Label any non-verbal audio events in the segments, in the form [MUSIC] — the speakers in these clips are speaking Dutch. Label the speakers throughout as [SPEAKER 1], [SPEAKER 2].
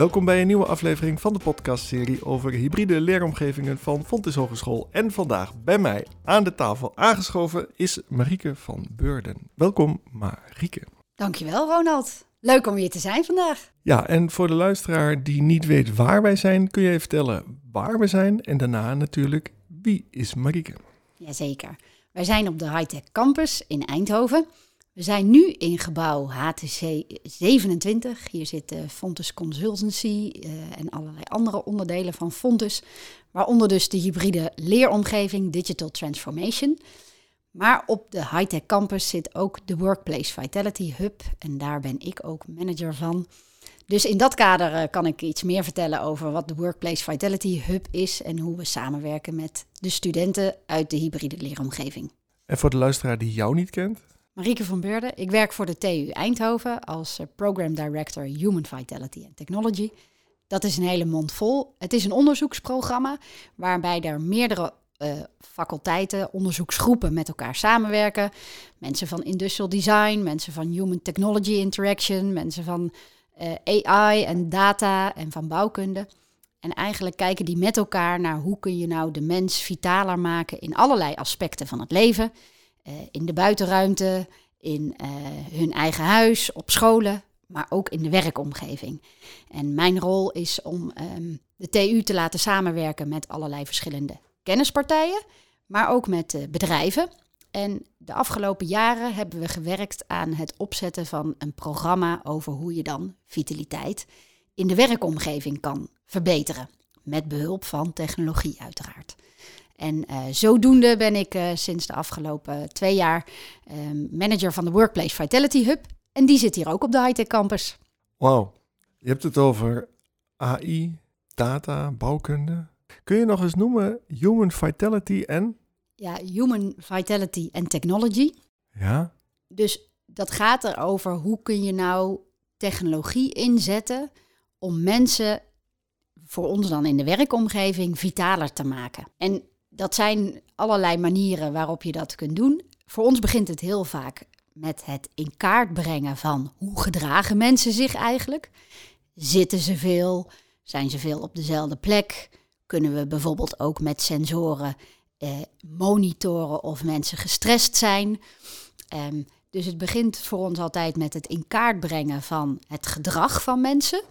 [SPEAKER 1] Welkom bij een nieuwe aflevering van de podcastserie over hybride leeromgevingen van Fontys Hogeschool. En vandaag bij mij aan de tafel aangeschoven is Marieke van Beurden. Welkom Marieke.
[SPEAKER 2] Dankjewel Ronald. Leuk om hier te zijn vandaag.
[SPEAKER 1] Ja, en voor de luisteraar die niet weet waar wij zijn, kun je even vertellen waar we zijn en daarna natuurlijk wie is Marieke?
[SPEAKER 2] Jazeker. Wij zijn op de Hightech Campus in Eindhoven. We zijn nu in gebouw HTC 27. Hier zit Fontus Consultancy uh, en allerlei andere onderdelen van Fontus. Waaronder dus de hybride leeromgeving Digital Transformation. Maar op de Hightech Campus zit ook de Workplace Vitality Hub. En daar ben ik ook manager van. Dus in dat kader uh, kan ik iets meer vertellen over wat de Workplace Vitality Hub is en hoe we samenwerken met de studenten uit de hybride leeromgeving.
[SPEAKER 1] En voor de luisteraar die jou niet kent?
[SPEAKER 2] Marieke van Beurden. Ik werk voor de TU Eindhoven als uh, Program Director Human Vitality and Technology. Dat is een hele mond vol. Het is een onderzoeksprogramma waarbij er meerdere uh, faculteiten, onderzoeksgroepen met elkaar samenwerken. Mensen van Industrial Design, mensen van Human Technology Interaction, mensen van uh, AI en data en van bouwkunde. En eigenlijk kijken die met elkaar naar hoe kun je nou de mens vitaler maken in allerlei aspecten van het leven. Uh, in de buitenruimte, in uh, hun eigen huis, op scholen, maar ook in de werkomgeving. En mijn rol is om um, de TU te laten samenwerken met allerlei verschillende kennispartijen, maar ook met bedrijven. En de afgelopen jaren hebben we gewerkt aan het opzetten van een programma over hoe je dan vitaliteit in de werkomgeving kan verbeteren. Met behulp van technologie uiteraard. En uh, zodoende ben ik uh, sinds de afgelopen twee jaar uh, manager van de Workplace Vitality Hub. En die zit hier ook op de Hightech Campus.
[SPEAKER 1] Wauw, je hebt het over AI, data, bouwkunde. Kun je nog eens noemen Human Vitality en?
[SPEAKER 2] Ja, Human Vitality en Technology.
[SPEAKER 1] Ja.
[SPEAKER 2] Dus dat gaat erover hoe kun je nou technologie inzetten om mensen, voor ons dan in de werkomgeving, vitaler te maken. En dat zijn allerlei manieren waarop je dat kunt doen. Voor ons begint het heel vaak met het in kaart brengen van hoe gedragen mensen zich eigenlijk. Zitten ze veel? Zijn ze veel op dezelfde plek? Kunnen we bijvoorbeeld ook met sensoren eh, monitoren of mensen gestrest zijn? Um, dus het begint voor ons altijd met het in kaart brengen van het gedrag van mensen.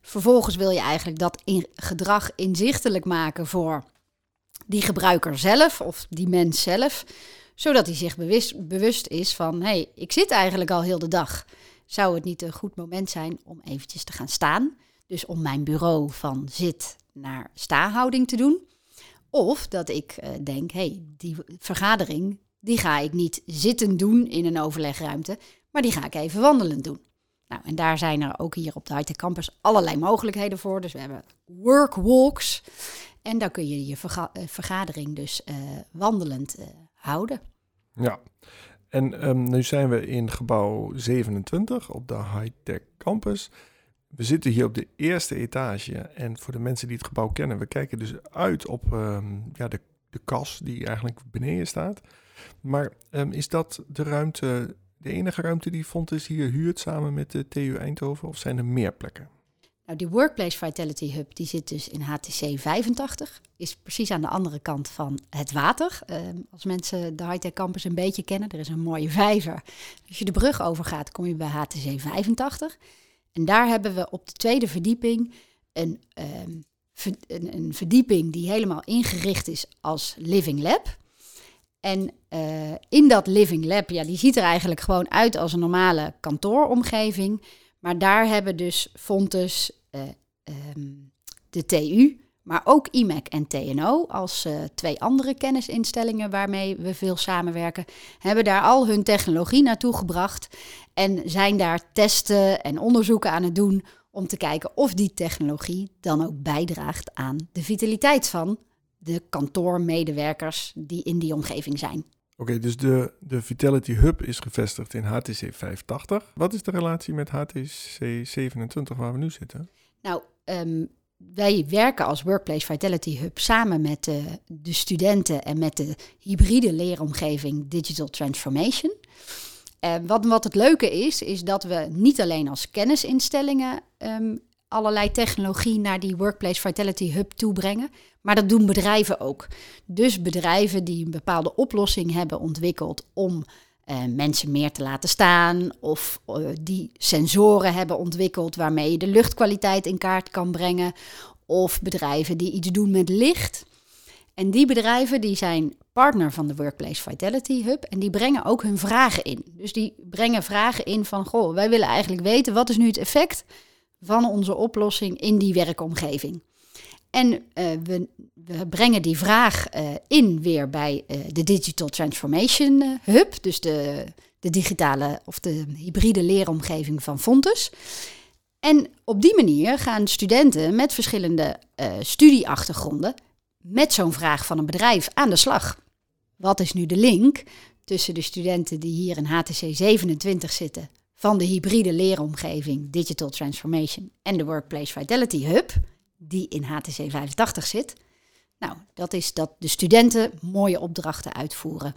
[SPEAKER 2] Vervolgens wil je eigenlijk dat in gedrag inzichtelijk maken voor die gebruiker zelf of die mens zelf, zodat hij zich bewust, bewust is van, hé, hey, ik zit eigenlijk al heel de dag. Zou het niet een goed moment zijn om eventjes te gaan staan? Dus om mijn bureau van zit naar staanhouding te doen. Of dat ik uh, denk, hé, hey, die vergadering, die ga ik niet zitten doen in een overlegruimte, maar die ga ik even wandelend doen. Nou, en daar zijn er ook hier op de Hightech Campus allerlei mogelijkheden voor. Dus we hebben workwalks. En daar kun je je verga vergadering dus uh, wandelend uh, houden.
[SPEAKER 1] Ja, en um, nu zijn we in gebouw 27 op de Hightech Campus. We zitten hier op de eerste etage. En voor de mensen die het gebouw kennen, we kijken dus uit op um, ja, de, de kas die eigenlijk beneden staat. Maar um, is dat de ruimte, de enige ruimte die Fontes hier huurt samen met de TU Eindhoven? Of zijn er meer plekken?
[SPEAKER 2] Nou, die Workplace Vitality Hub die zit dus in HTC 85. Is precies aan de andere kant van het water. Uh, als mensen de Hightech Campus een beetje kennen, er is een mooie vijver. Als je de brug overgaat, kom je bij HTC 85. En daar hebben we op de tweede verdieping een, ver, een, een, verdieping die helemaal ingericht is als Living Lab. En uh, in dat Living Lab, ja, die ziet er eigenlijk gewoon uit als een normale kantooromgeving. Maar daar hebben dus Fontes, uh, um, de TU, maar ook IMEC en TNO als uh, twee andere kennisinstellingen waarmee we veel samenwerken, hebben daar al hun technologie naartoe gebracht en zijn daar testen en onderzoeken aan het doen om te kijken of die technologie dan ook bijdraagt aan de vitaliteit van de kantoormedewerkers die in die omgeving zijn.
[SPEAKER 1] Oké, okay, dus de, de Vitality Hub is gevestigd in HTC 580. Wat is de relatie met HTC 27 waar we nu zitten?
[SPEAKER 2] Nou, um, wij werken als Workplace Vitality Hub samen met de, de studenten en met de hybride leeromgeving Digital Transformation. Uh, wat, wat het leuke is, is dat we niet alleen als kennisinstellingen um, allerlei technologie naar die Workplace Vitality Hub toe brengen. Maar dat doen bedrijven ook. Dus bedrijven die een bepaalde oplossing hebben ontwikkeld om uh, mensen meer te laten staan, of uh, die sensoren hebben ontwikkeld waarmee je de luchtkwaliteit in kaart kan brengen, of bedrijven die iets doen met licht. En die bedrijven die zijn partner van de Workplace Vitality Hub en die brengen ook hun vragen in. Dus die brengen vragen in van, goh, wij willen eigenlijk weten wat is nu het effect van onze oplossing in die werkomgeving. En uh, we, we, brengen die vraag uh, in weer bij uh, de Digital Transformation Hub, dus de, de digitale of de hybride leeromgeving van Fontes. En op die manier gaan studenten met verschillende studieachtergronden met zo'n vraag van een bedrijf aan de slag. Wat is nu de link tussen de studenten die hier in HTC 27 zitten van de hybride leeromgeving Digital Transformation en de Workplace Vitality Hub, die in HTC 85 zit? Nou, dat is dat de studenten mooie opdrachten uitvoeren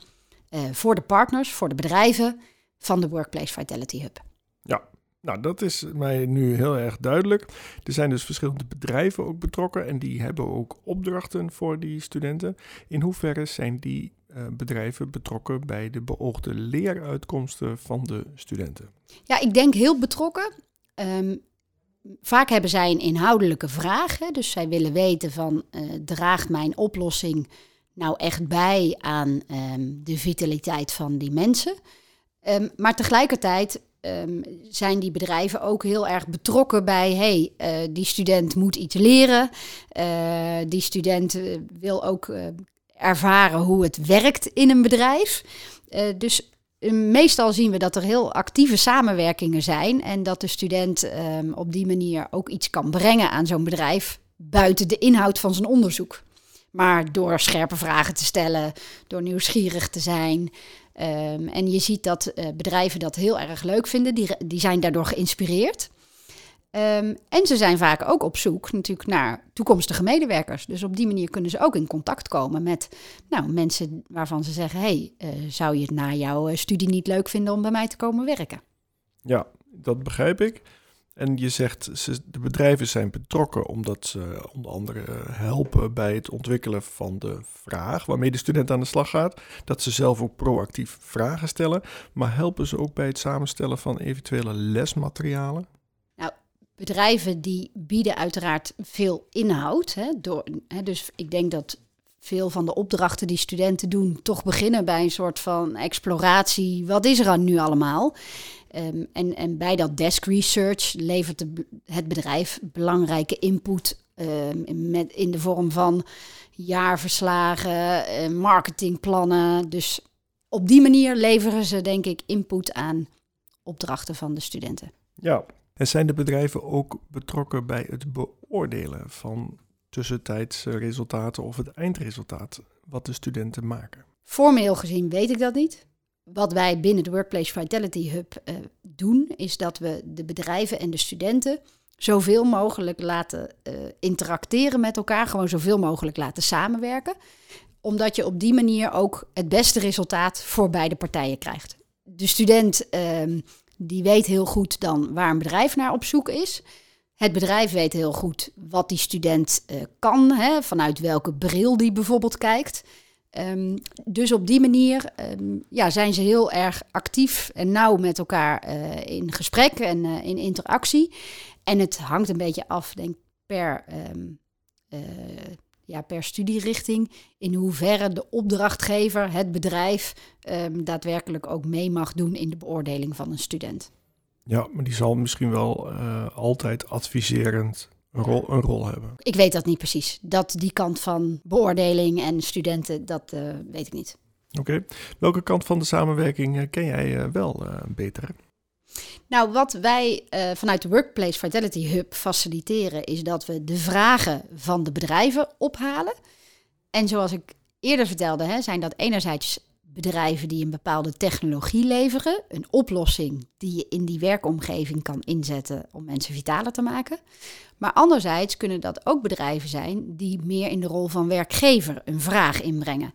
[SPEAKER 2] uh, voor de partners, voor de bedrijven van de Workplace Vitality Hub.
[SPEAKER 1] Ja, nou, dat is mij nu heel erg duidelijk. Er zijn dus verschillende bedrijven ook betrokken en die hebben ook opdrachten voor die studenten. In hoeverre zijn die bedrijven betrokken bij de beoogde leeruitkomsten van de studenten?
[SPEAKER 2] Ja, ik denk heel betrokken. Um, vaak hebben zij een inhoudelijke vraag. Dus zij willen weten van, uh, draagt mijn oplossing nou echt bij aan um, de vitaliteit van die mensen? Um, maar tegelijkertijd zijn die bedrijven ook heel erg betrokken bij, hey, uh, die student moet iets leren. Die student wil ook ervaren hoe het werkt in een bedrijf. dus meestal zien we dat er heel actieve samenwerkingen zijn en dat de student um, op die manier ook iets kan brengen aan zo'n bedrijf buiten de inhoud van zijn onderzoek. Maar door scherpe vragen te stellen, door nieuwsgierig te zijn, Um, en je ziet dat uh, bedrijven dat heel erg leuk vinden. Die, die zijn daardoor geïnspireerd. Um, en ze zijn vaak ook op zoek natuurlijk naar toekomstige medewerkers. Dus op die manier kunnen ze ook in contact komen met nou, mensen waarvan ze zeggen: hey, uh, zou je het na jouw eh, studie niet leuk vinden om bij mij te komen werken?
[SPEAKER 1] Ja, dat begrijp ik. En je zegt, ze, de bedrijven zijn betrokken omdat ze onder andere helpen bij het ontwikkelen van de vraag waarmee de student aan de slag gaat. Dat ze zelf ook proactief vragen stellen, maar helpen ze ook bij het samenstellen van eventuele lesmaterialen?
[SPEAKER 2] Bedrijven die bieden uiteraard veel inhoud. Hè, door, hè, dus ik denk dat veel van de opdrachten die studenten doen toch beginnen bij een soort van exploratie. Wat is er aan nu allemaal? Um, en, en bij dat desk research levert het bedrijf belangrijke input um, met, in de vorm van jaarverslagen, uh, marketingplannen. Dus op die manier leveren ze, denk ik, input aan opdrachten van de studenten.
[SPEAKER 1] Ja, zijn de bedrijven ook betrokken bij het beoordelen van tussentijdse resultaten of het eindresultaat wat de studenten maken?
[SPEAKER 2] Formeel gezien weet ik dat niet. Wat wij binnen de Workplace Vitality Hub uh, doen, is dat we de bedrijven en de studenten zoveel mogelijk laten uh, interacteren met elkaar, gewoon zoveel mogelijk laten samenwerken. Omdat je op die manier ook het beste resultaat voor beide partijen krijgt. De student uh, die weet heel goed dan waar een bedrijf naar op zoek is. Het bedrijf weet heel goed wat die student uh, kan, hè, vanuit welke bril die bijvoorbeeld kijkt. Um, dus op die manier um, ja, zijn ze heel erg actief en nauw met elkaar uh, in gesprek en uh, in interactie. En het hangt een beetje af, denk per, um, ja, per studierichting, in hoeverre de opdrachtgever, het bedrijf, daadwerkelijk ook mee mag doen in de beoordeling van een student.
[SPEAKER 1] Ja, maar die zal misschien wel altijd adviserend een rol, een rol hebben?
[SPEAKER 2] Ik weet dat niet precies. Dat die kant van beoordeling en studenten, dat uh, weet ik niet.
[SPEAKER 1] Oké. Okay. Welke kant van de samenwerking uh, ken jij uh, wel beter?
[SPEAKER 2] Nou, wat wij vanuit de Workplace Vitality Hub faciliteren, is dat we de vragen van de bedrijven ophalen. En zoals ik eerder vertelde, hè, zijn dat enerzijds bedrijven die een bepaalde technologie leveren, een oplossing die je in die werkomgeving kan inzetten om mensen vitaler te maken. Maar anderzijds kunnen dat ook bedrijven zijn die meer in de rol van werkgever een vraag inbrengen.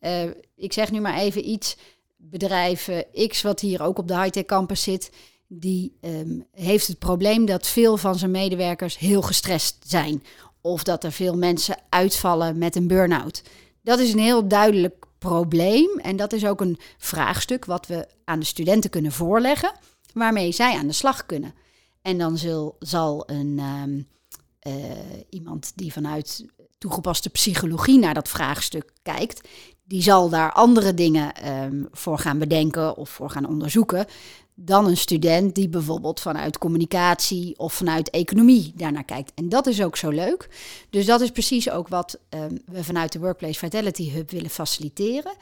[SPEAKER 2] Uh, ik zeg nu maar even iets, bedrijf X, wat hier ook op de high-tech campus zit, die ehm, heeft het probleem dat veel van zijn medewerkers heel gestrest zijn. Of dat er veel mensen uitvallen met een burn-out. Dat is een heel duidelijk probleem. En dat is ook een vraagstuk wat we aan de studenten kunnen voorleggen, waarmee zij aan de slag kunnen. En dan zal, zal een, ehm, eh, iemand die vanuit toegepaste psychologie naar dat vraagstuk kijkt, die zal daar andere dingen ehm, voor gaan bedenken of voor gaan onderzoeken dan een student die bijvoorbeeld vanuit communicatie of vanuit economie daarnaar kijkt. En dat is ook zo leuk. Dus dat is precies ook wat ehm, we vanuit de Workplace Vitality Hub willen faciliteren.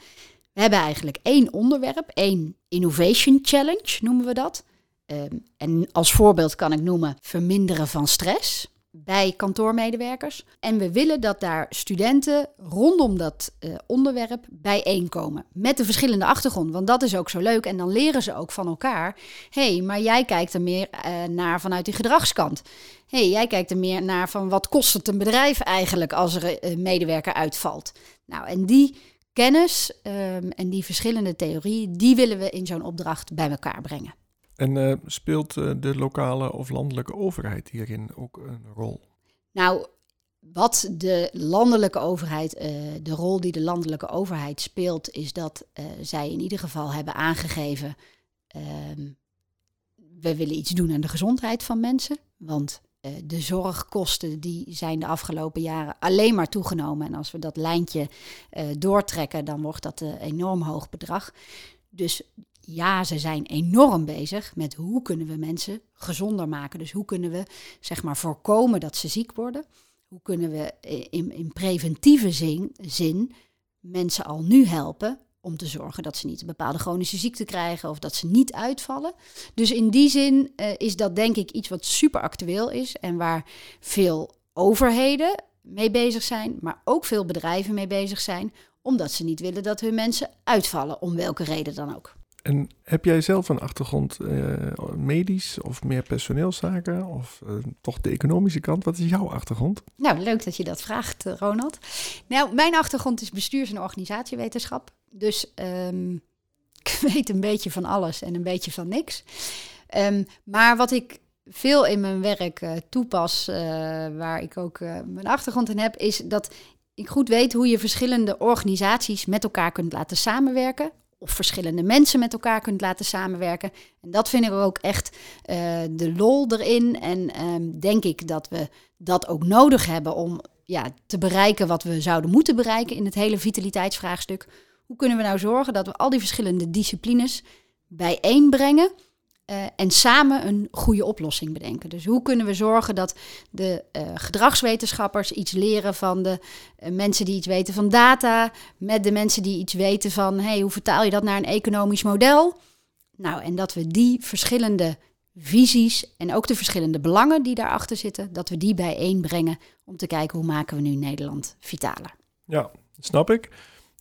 [SPEAKER 2] We hebben eigenlijk één onderwerp, één Innovation Challenge noemen we dat. Ehm, en als voorbeeld kan ik noemen verminderen van stress bij kantoormedewerkers. En we willen dat daar studenten rondom dat uh, onderwerp bijeenkomen. Met de verschillende achtergrond, want dat is ook zo leuk. En dan leren ze ook van elkaar. Hé, hey, maar jij kijkt er meer uh, naar vanuit die gedragskant. Hé, hey, jij kijkt er meer naar van wat kost het een bedrijf eigenlijk als er een uh, medewerker uitvalt. Nou, en die kennis um, en die verschillende theorieën, die willen we in zo'n opdracht bij elkaar brengen.
[SPEAKER 1] En uh, speelt uh, de lokale of landelijke overheid hierin ook een rol?
[SPEAKER 2] Nou, wat de landelijke overheid, uh, de rol die de landelijke overheid speelt, is dat zij in ieder geval hebben aangegeven: ehm, we willen iets doen aan de gezondheid van mensen. Want de zorgkosten die zijn de afgelopen jaren alleen maar toegenomen. En als we dat lijntje doortrekken, dan wordt dat een enorm hoog bedrag. Dus ja, ze zijn enorm bezig met hoe kunnen we mensen gezonder maken. Dus hoe kunnen we zeg maar voorkomen dat ze ziek worden. Hoe kunnen we in, in preventieve zin, zin mensen al nu helpen om te zorgen dat ze niet een bepaalde chronische ziekte krijgen of dat ze niet uitvallen. Dus in die zin uh, is dat denk ik iets wat super actueel is en waar veel overheden mee bezig zijn, maar ook veel bedrijven mee bezig zijn, omdat ze niet willen dat hun mensen uitvallen, om welke reden dan ook.
[SPEAKER 1] En heb jij zelf een achtergrond uh, medisch of meer personeelszaken of uh, toch de economische kant? Wat is jouw achtergrond?
[SPEAKER 2] Nou, leuk dat je dat vraagt, Ronald. Nou, mijn achtergrond is bestuurs- en organisatiewetenschap. Dus um, [LAUGHS] ik weet een beetje van alles en een beetje van niks. Um, maar wat ik veel in mijn werk toepas, waar ik ook mijn achtergrond in heb, is dat ik goed weet hoe je verschillende organisaties met elkaar kunt laten samenwerken of verschillende mensen met elkaar kunt laten samenwerken. En dat vinden we ook echt uh, de lol erin. En um, denk ik dat we dat ook nodig hebben om ja, te bereiken wat we zouden moeten bereiken in het hele vitaliteitsvraagstuk. Hoe kunnen we nou zorgen dat we al die verschillende disciplines bijeenbrengen uh, en samen een goede oplossing bedenken. Dus hoe kunnen we zorgen dat de uh, gedragswetenschappers iets leren van de uh, mensen die iets weten van data, met de mensen die iets weten van hey, hoe vertaal je dat naar een economisch model? Nou, en dat we die verschillende visies en ook de verschillende belangen die daarachter zitten, dat we die bijeenbrengen om te kijken hoe maken we nu Nederland vitaler.
[SPEAKER 1] Ja, snap ik.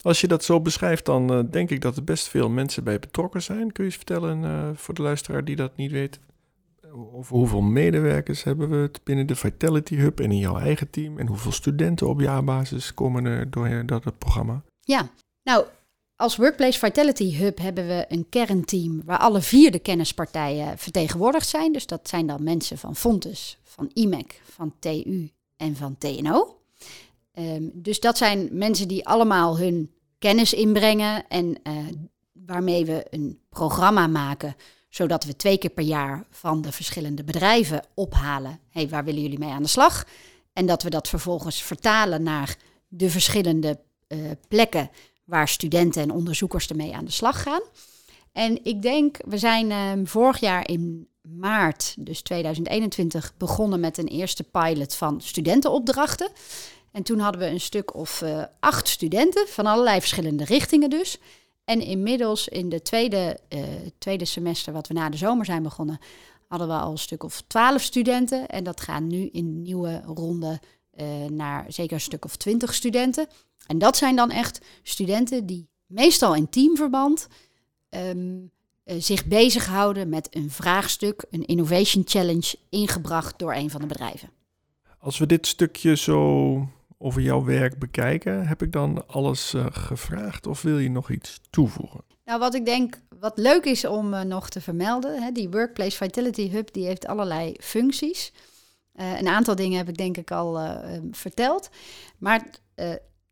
[SPEAKER 1] Als je dat zo beschrijft, dan uh, denk ik dat er best veel mensen bij betrokken zijn. Kun je eens vertellen uh, voor de luisteraar die dat niet weet, over hoeveel medewerkers hebben we het binnen de Vitality Hub en in jouw eigen team? En hoeveel studenten op jaarbasis komen er door dat het programma?
[SPEAKER 2] Ja, nou, als Workplace Vitality Hub hebben we een kernteam waar alle vier de kennispartijen vertegenwoordigd zijn. Dus dat zijn dan mensen van Fontes, van IMEC, van TU en van TNO. Um, dus dat zijn mensen die allemaal hun kennis inbrengen en uh, waarmee we een programma maken, zodat we twee keer per jaar van de verschillende bedrijven ophalen. hey, waar willen jullie mee aan de slag? En dat we dat vervolgens vertalen naar de verschillende uh, plekken waar studenten en onderzoekers ermee aan de slag gaan. En ik denk, we zijn uh, vorig jaar in maart, dus 2021, begonnen met een eerste pilot van studentenopdrachten. En toen hadden we een stuk of uh, acht studenten van allerlei verschillende richtingen dus. En inmiddels in de tweede, uh, tweede semester, wat we na de zomer zijn begonnen, hadden we al een stuk of twaalf studenten. En dat gaat nu in nieuwe ronde uh, naar zeker een stuk of twintig studenten. En dat zijn dan echt studenten die meestal in teamverband um, zich bezighouden met een vraagstuk, een innovation challenge, ingebracht door een van de bedrijven.
[SPEAKER 1] Als we dit stukje zo over jouw werk bekijken. Heb ik dan alles uh, gevraagd of wil je nog iets toevoegen?
[SPEAKER 2] Nou, wat ik denk wat leuk is om uh, nog te vermelden, hè, die Workplace Vitality Hub die heeft allerlei functies. Uh, een aantal dingen heb ik denk ik al verteld. Maar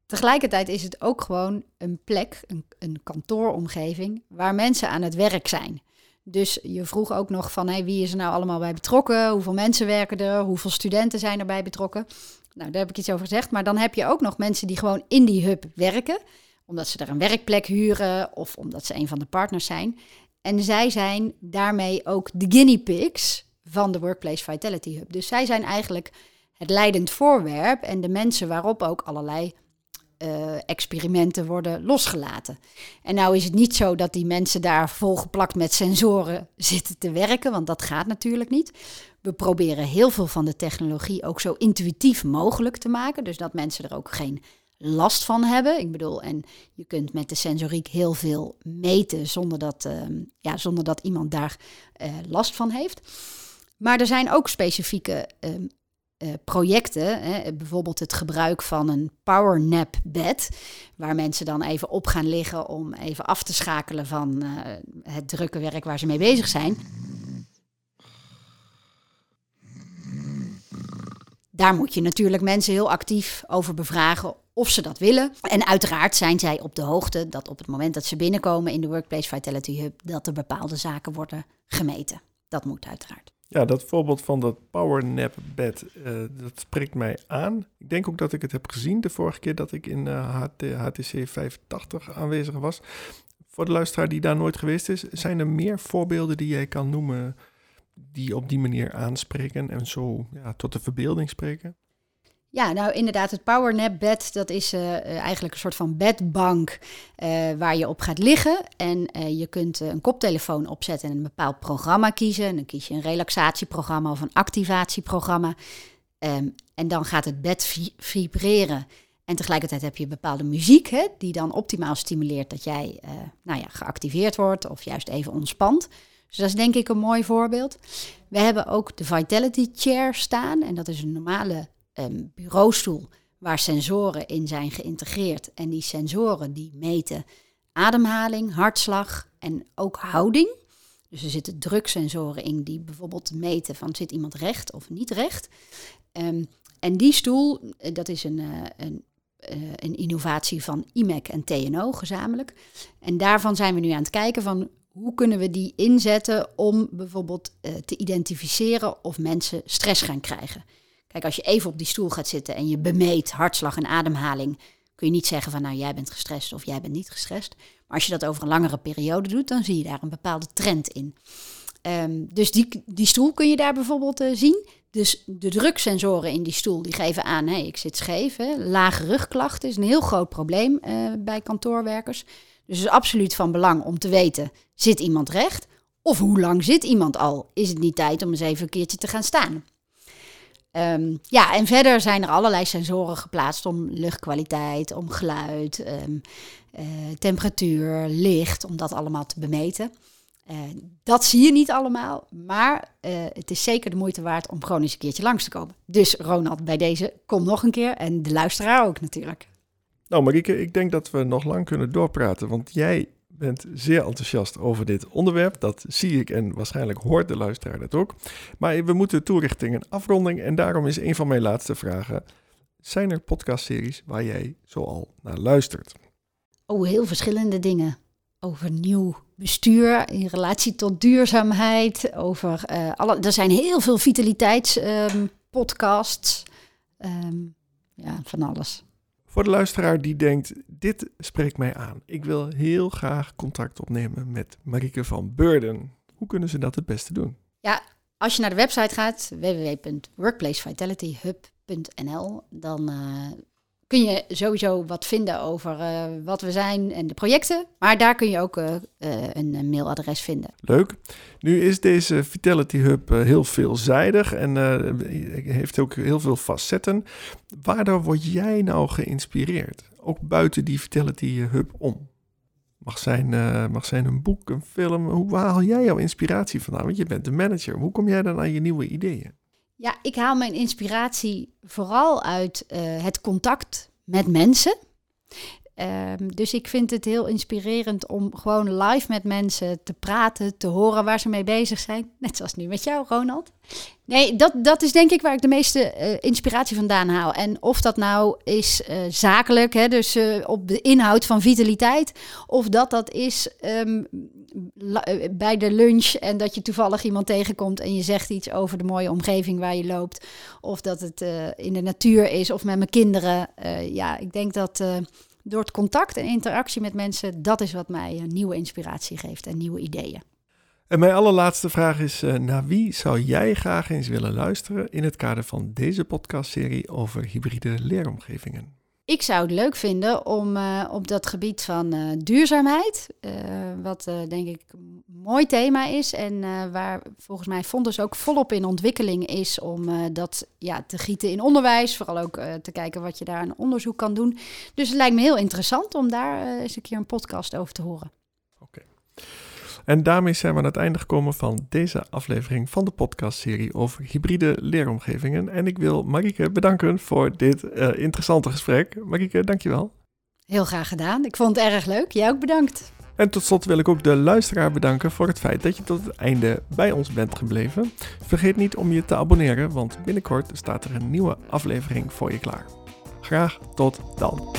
[SPEAKER 2] tegelijkertijd is het ook gewoon een plek, een, een, kantooromgeving, waar mensen aan het werk zijn. Dus je vroeg ook nog van hey, wie is er nou allemaal bij betrokken? Hoeveel mensen werken er? Hoeveel studenten zijn erbij betrokken? Nou, daar heb ik iets over gezegd. Maar dan heb je ook nog mensen die gewoon in die hub werken omdat ze er een werkplek huren of omdat ze een van de partners zijn. En zij zijn daarmee ook de guinea pigs van de Workplace Vitality Hub. Dus zij zijn eigenlijk het leidend voorwerp en de mensen waarop ook allerlei uh, experimenten worden losgelaten. En nou is het niet zo dat die mensen daar volgeplakt met sensoren zitten te werken, want dat gaat natuurlijk niet. We proberen heel veel van de technologie ook zo intuïtief mogelijk te maken, dus dat mensen er ook geen last van hebben. Ik bedoel, en je kunt met de sensoriek heel veel meten zonder dat, ehm, ja, zonder dat iemand daar uh, last van heeft. Maar er zijn ook specifieke uh, uh, projecten, hè, bijvoorbeeld het gebruik van een powernap bed, waar mensen dan even op gaan liggen om even af te schakelen van het drukke werk waar ze mee bezig zijn. Daar moet je natuurlijk mensen heel actief over bevragen of ze dat willen. En uiteraard zijn zij op de hoogte dat op het moment dat ze binnenkomen in de Workplace Vitality Hub, dat er bepaalde zaken worden gemeten. Dat moet uiteraard.
[SPEAKER 1] Ja, dat voorbeeld van dat powernap bed, uh, dat spreekt mij aan. Ik denk ook dat ik het heb gezien de vorige keer dat ik in HT, HTC 85 aanwezig was. Voor de luisteraar die daar nooit geweest is, zijn er meer voorbeelden die jij kan noemen die op die manier aanspreken en zo ja, tot de verbeelding spreken?
[SPEAKER 2] Ja, nou inderdaad, het powernap bed, dat is uh, eigenlijk een soort van bedbank uh, waar je op gaat liggen. En je kunt een koptelefoon opzetten en een bepaald programma kiezen. En dan kies je een relaxatieprogramma of een activatieprogramma. Um, en dan gaat het bed vibreren. En tegelijkertijd heb je bepaalde muziek hè, die dan optimaal stimuleert dat jij nou ja, geactiveerd wordt of juist even ontspant. Dus dat is denk ik een mooi voorbeeld. We hebben ook de Vitality Chair staan. En dat is een normale um, bureaustoel waar sensoren in zijn geïntegreerd. En die sensoren die meten ademhaling, hartslag en ook houding. Dus er zitten druksensoren in die bijvoorbeeld meten van zit iemand recht of niet recht. Um, en die stoel, eh, dat is een, uh, een, uh, een innovatie van IMEC en TNO gezamenlijk. En daarvan zijn we nu aan het kijken van hoe kunnen we die inzetten om bijvoorbeeld uh, te identificeren of mensen stress gaan krijgen. Kijk, als je even op die stoel gaat zitten en je bemeet hartslag en ademhaling, kun je niet zeggen van nou jij bent gestrest of jij bent niet gestrest. Maar als je dat over een langere periode doet, dan zie je daar een bepaalde trend in. Um, dus die, die stoel kun je daar bijvoorbeeld uh, zien. Dus de druksensoren in die stoel die geven aan, hey, ik zit scheef. Hè. Lage rugklachten is een heel groot probleem uh, bij kantoorwerkers. Dus het is absoluut van belang om te weten, zit iemand recht? Of hoe lang zit iemand al? Is het niet tijd om eens even een keertje te gaan staan? Um, ja, en verder zijn er allerlei sensoren geplaatst om luchtkwaliteit, om geluid, um, uh, temperatuur, licht, om dat allemaal te bemeten. Uh, dat zie je niet allemaal, maar uh, het is zeker de moeite waard om gewoon eens een keertje langs te komen. Dus Ronald, bij deze, kom nog een keer en de luisteraar ook natuurlijk.
[SPEAKER 1] Nou Marieke, ik denk dat we nog lang kunnen doorpraten, want jij bent zeer enthousiast over dit onderwerp. Dat zie ik en waarschijnlijk hoort de luisteraar dat ook. Maar we moeten toerichting en afronding en daarom is een van mijn laatste vragen. Zijn er podcastseries waar jij zoal naar luistert?
[SPEAKER 2] Oh, heel verschillende dingen. Over nieuw bestuur in relatie tot duurzaamheid. Over, uh, alle, er zijn heel veel vitaliteitspodcasts. Um, um, ja, van alles.
[SPEAKER 1] Voor de luisteraar die denkt, dit spreekt mij aan. Ik wil heel graag contact opnemen met Marieke van Beurden. Hoe kunnen ze dat het beste doen?
[SPEAKER 2] Ja, als je naar de website gaat, www.workplacevitalityhub.nl, dan uh, kun je sowieso wat vinden over uh, wat we zijn en de projecten. Maar daar kun je ook uh, een mailadres vinden.
[SPEAKER 1] Leuk. Nu is deze Vitality Hub heel veelzijdig en heeft ook heel veel facetten. Waardoor word jij nou geïnspireerd? Ook buiten die Vitality Hub om? Mag zijn, mag zijn een boek, een film. Hoe haal jij jouw inspiratie vandaan? Want je bent de manager. Hoe kom jij dan aan je nieuwe ideeën?
[SPEAKER 2] Ja, ik haal mijn inspiratie vooral uit uh, het contact met mensen. Ehm, dus ik vind het heel inspirerend om gewoon live met mensen te praten, te horen waar ze mee bezig zijn. Net zoals nu met jou, Ronald. Nee, dat, dat is denk ik waar ik de meeste uh, inspiratie vandaan haal. En of dat nou is uh, zakelijk, hè, dus uh, op de inhoud van vitaliteit, of dat dat is um, bij de lunch en dat je toevallig iemand tegenkomt en je zegt iets over de mooie omgeving waar je loopt, of dat het in de natuur is of met mijn kinderen. ja, ik denk dat door het contact en interactie met mensen, dat is wat mij een nieuwe inspiratie geeft en nieuwe ideeën.
[SPEAKER 1] En mijn allerlaatste vraag is: uh, naar wie zou jij graag eens willen luisteren in het kader van deze podcastserie over hybride leeromgevingen?
[SPEAKER 2] Ik zou het leuk vinden om uh, op dat gebied van uh, duurzaamheid, wat denk ik een mooi thema is en waar volgens mij Fonds ook volop in ontwikkeling is om dat ja, te gieten in onderwijs, vooral ook te kijken wat je daar aan onderzoek kan doen. Dus het lijkt me heel interessant om daar eens een keer een podcast over te horen.
[SPEAKER 1] En daarmee zijn we aan het einde gekomen van deze aflevering van de podcastserie over hybride leeromgevingen. En ik wil Marike bedanken voor dit uh, interessante gesprek. Marike, dankjewel.
[SPEAKER 2] Heel graag gedaan. Ik vond het erg leuk. Jij ook bedankt.
[SPEAKER 1] En tot slot wil ik ook de luisteraar bedanken voor het feit dat je tot het einde bij ons bent gebleven. Vergeet niet om je te abonneren, want binnenkort staat er een nieuwe aflevering voor je klaar. Graag tot dan.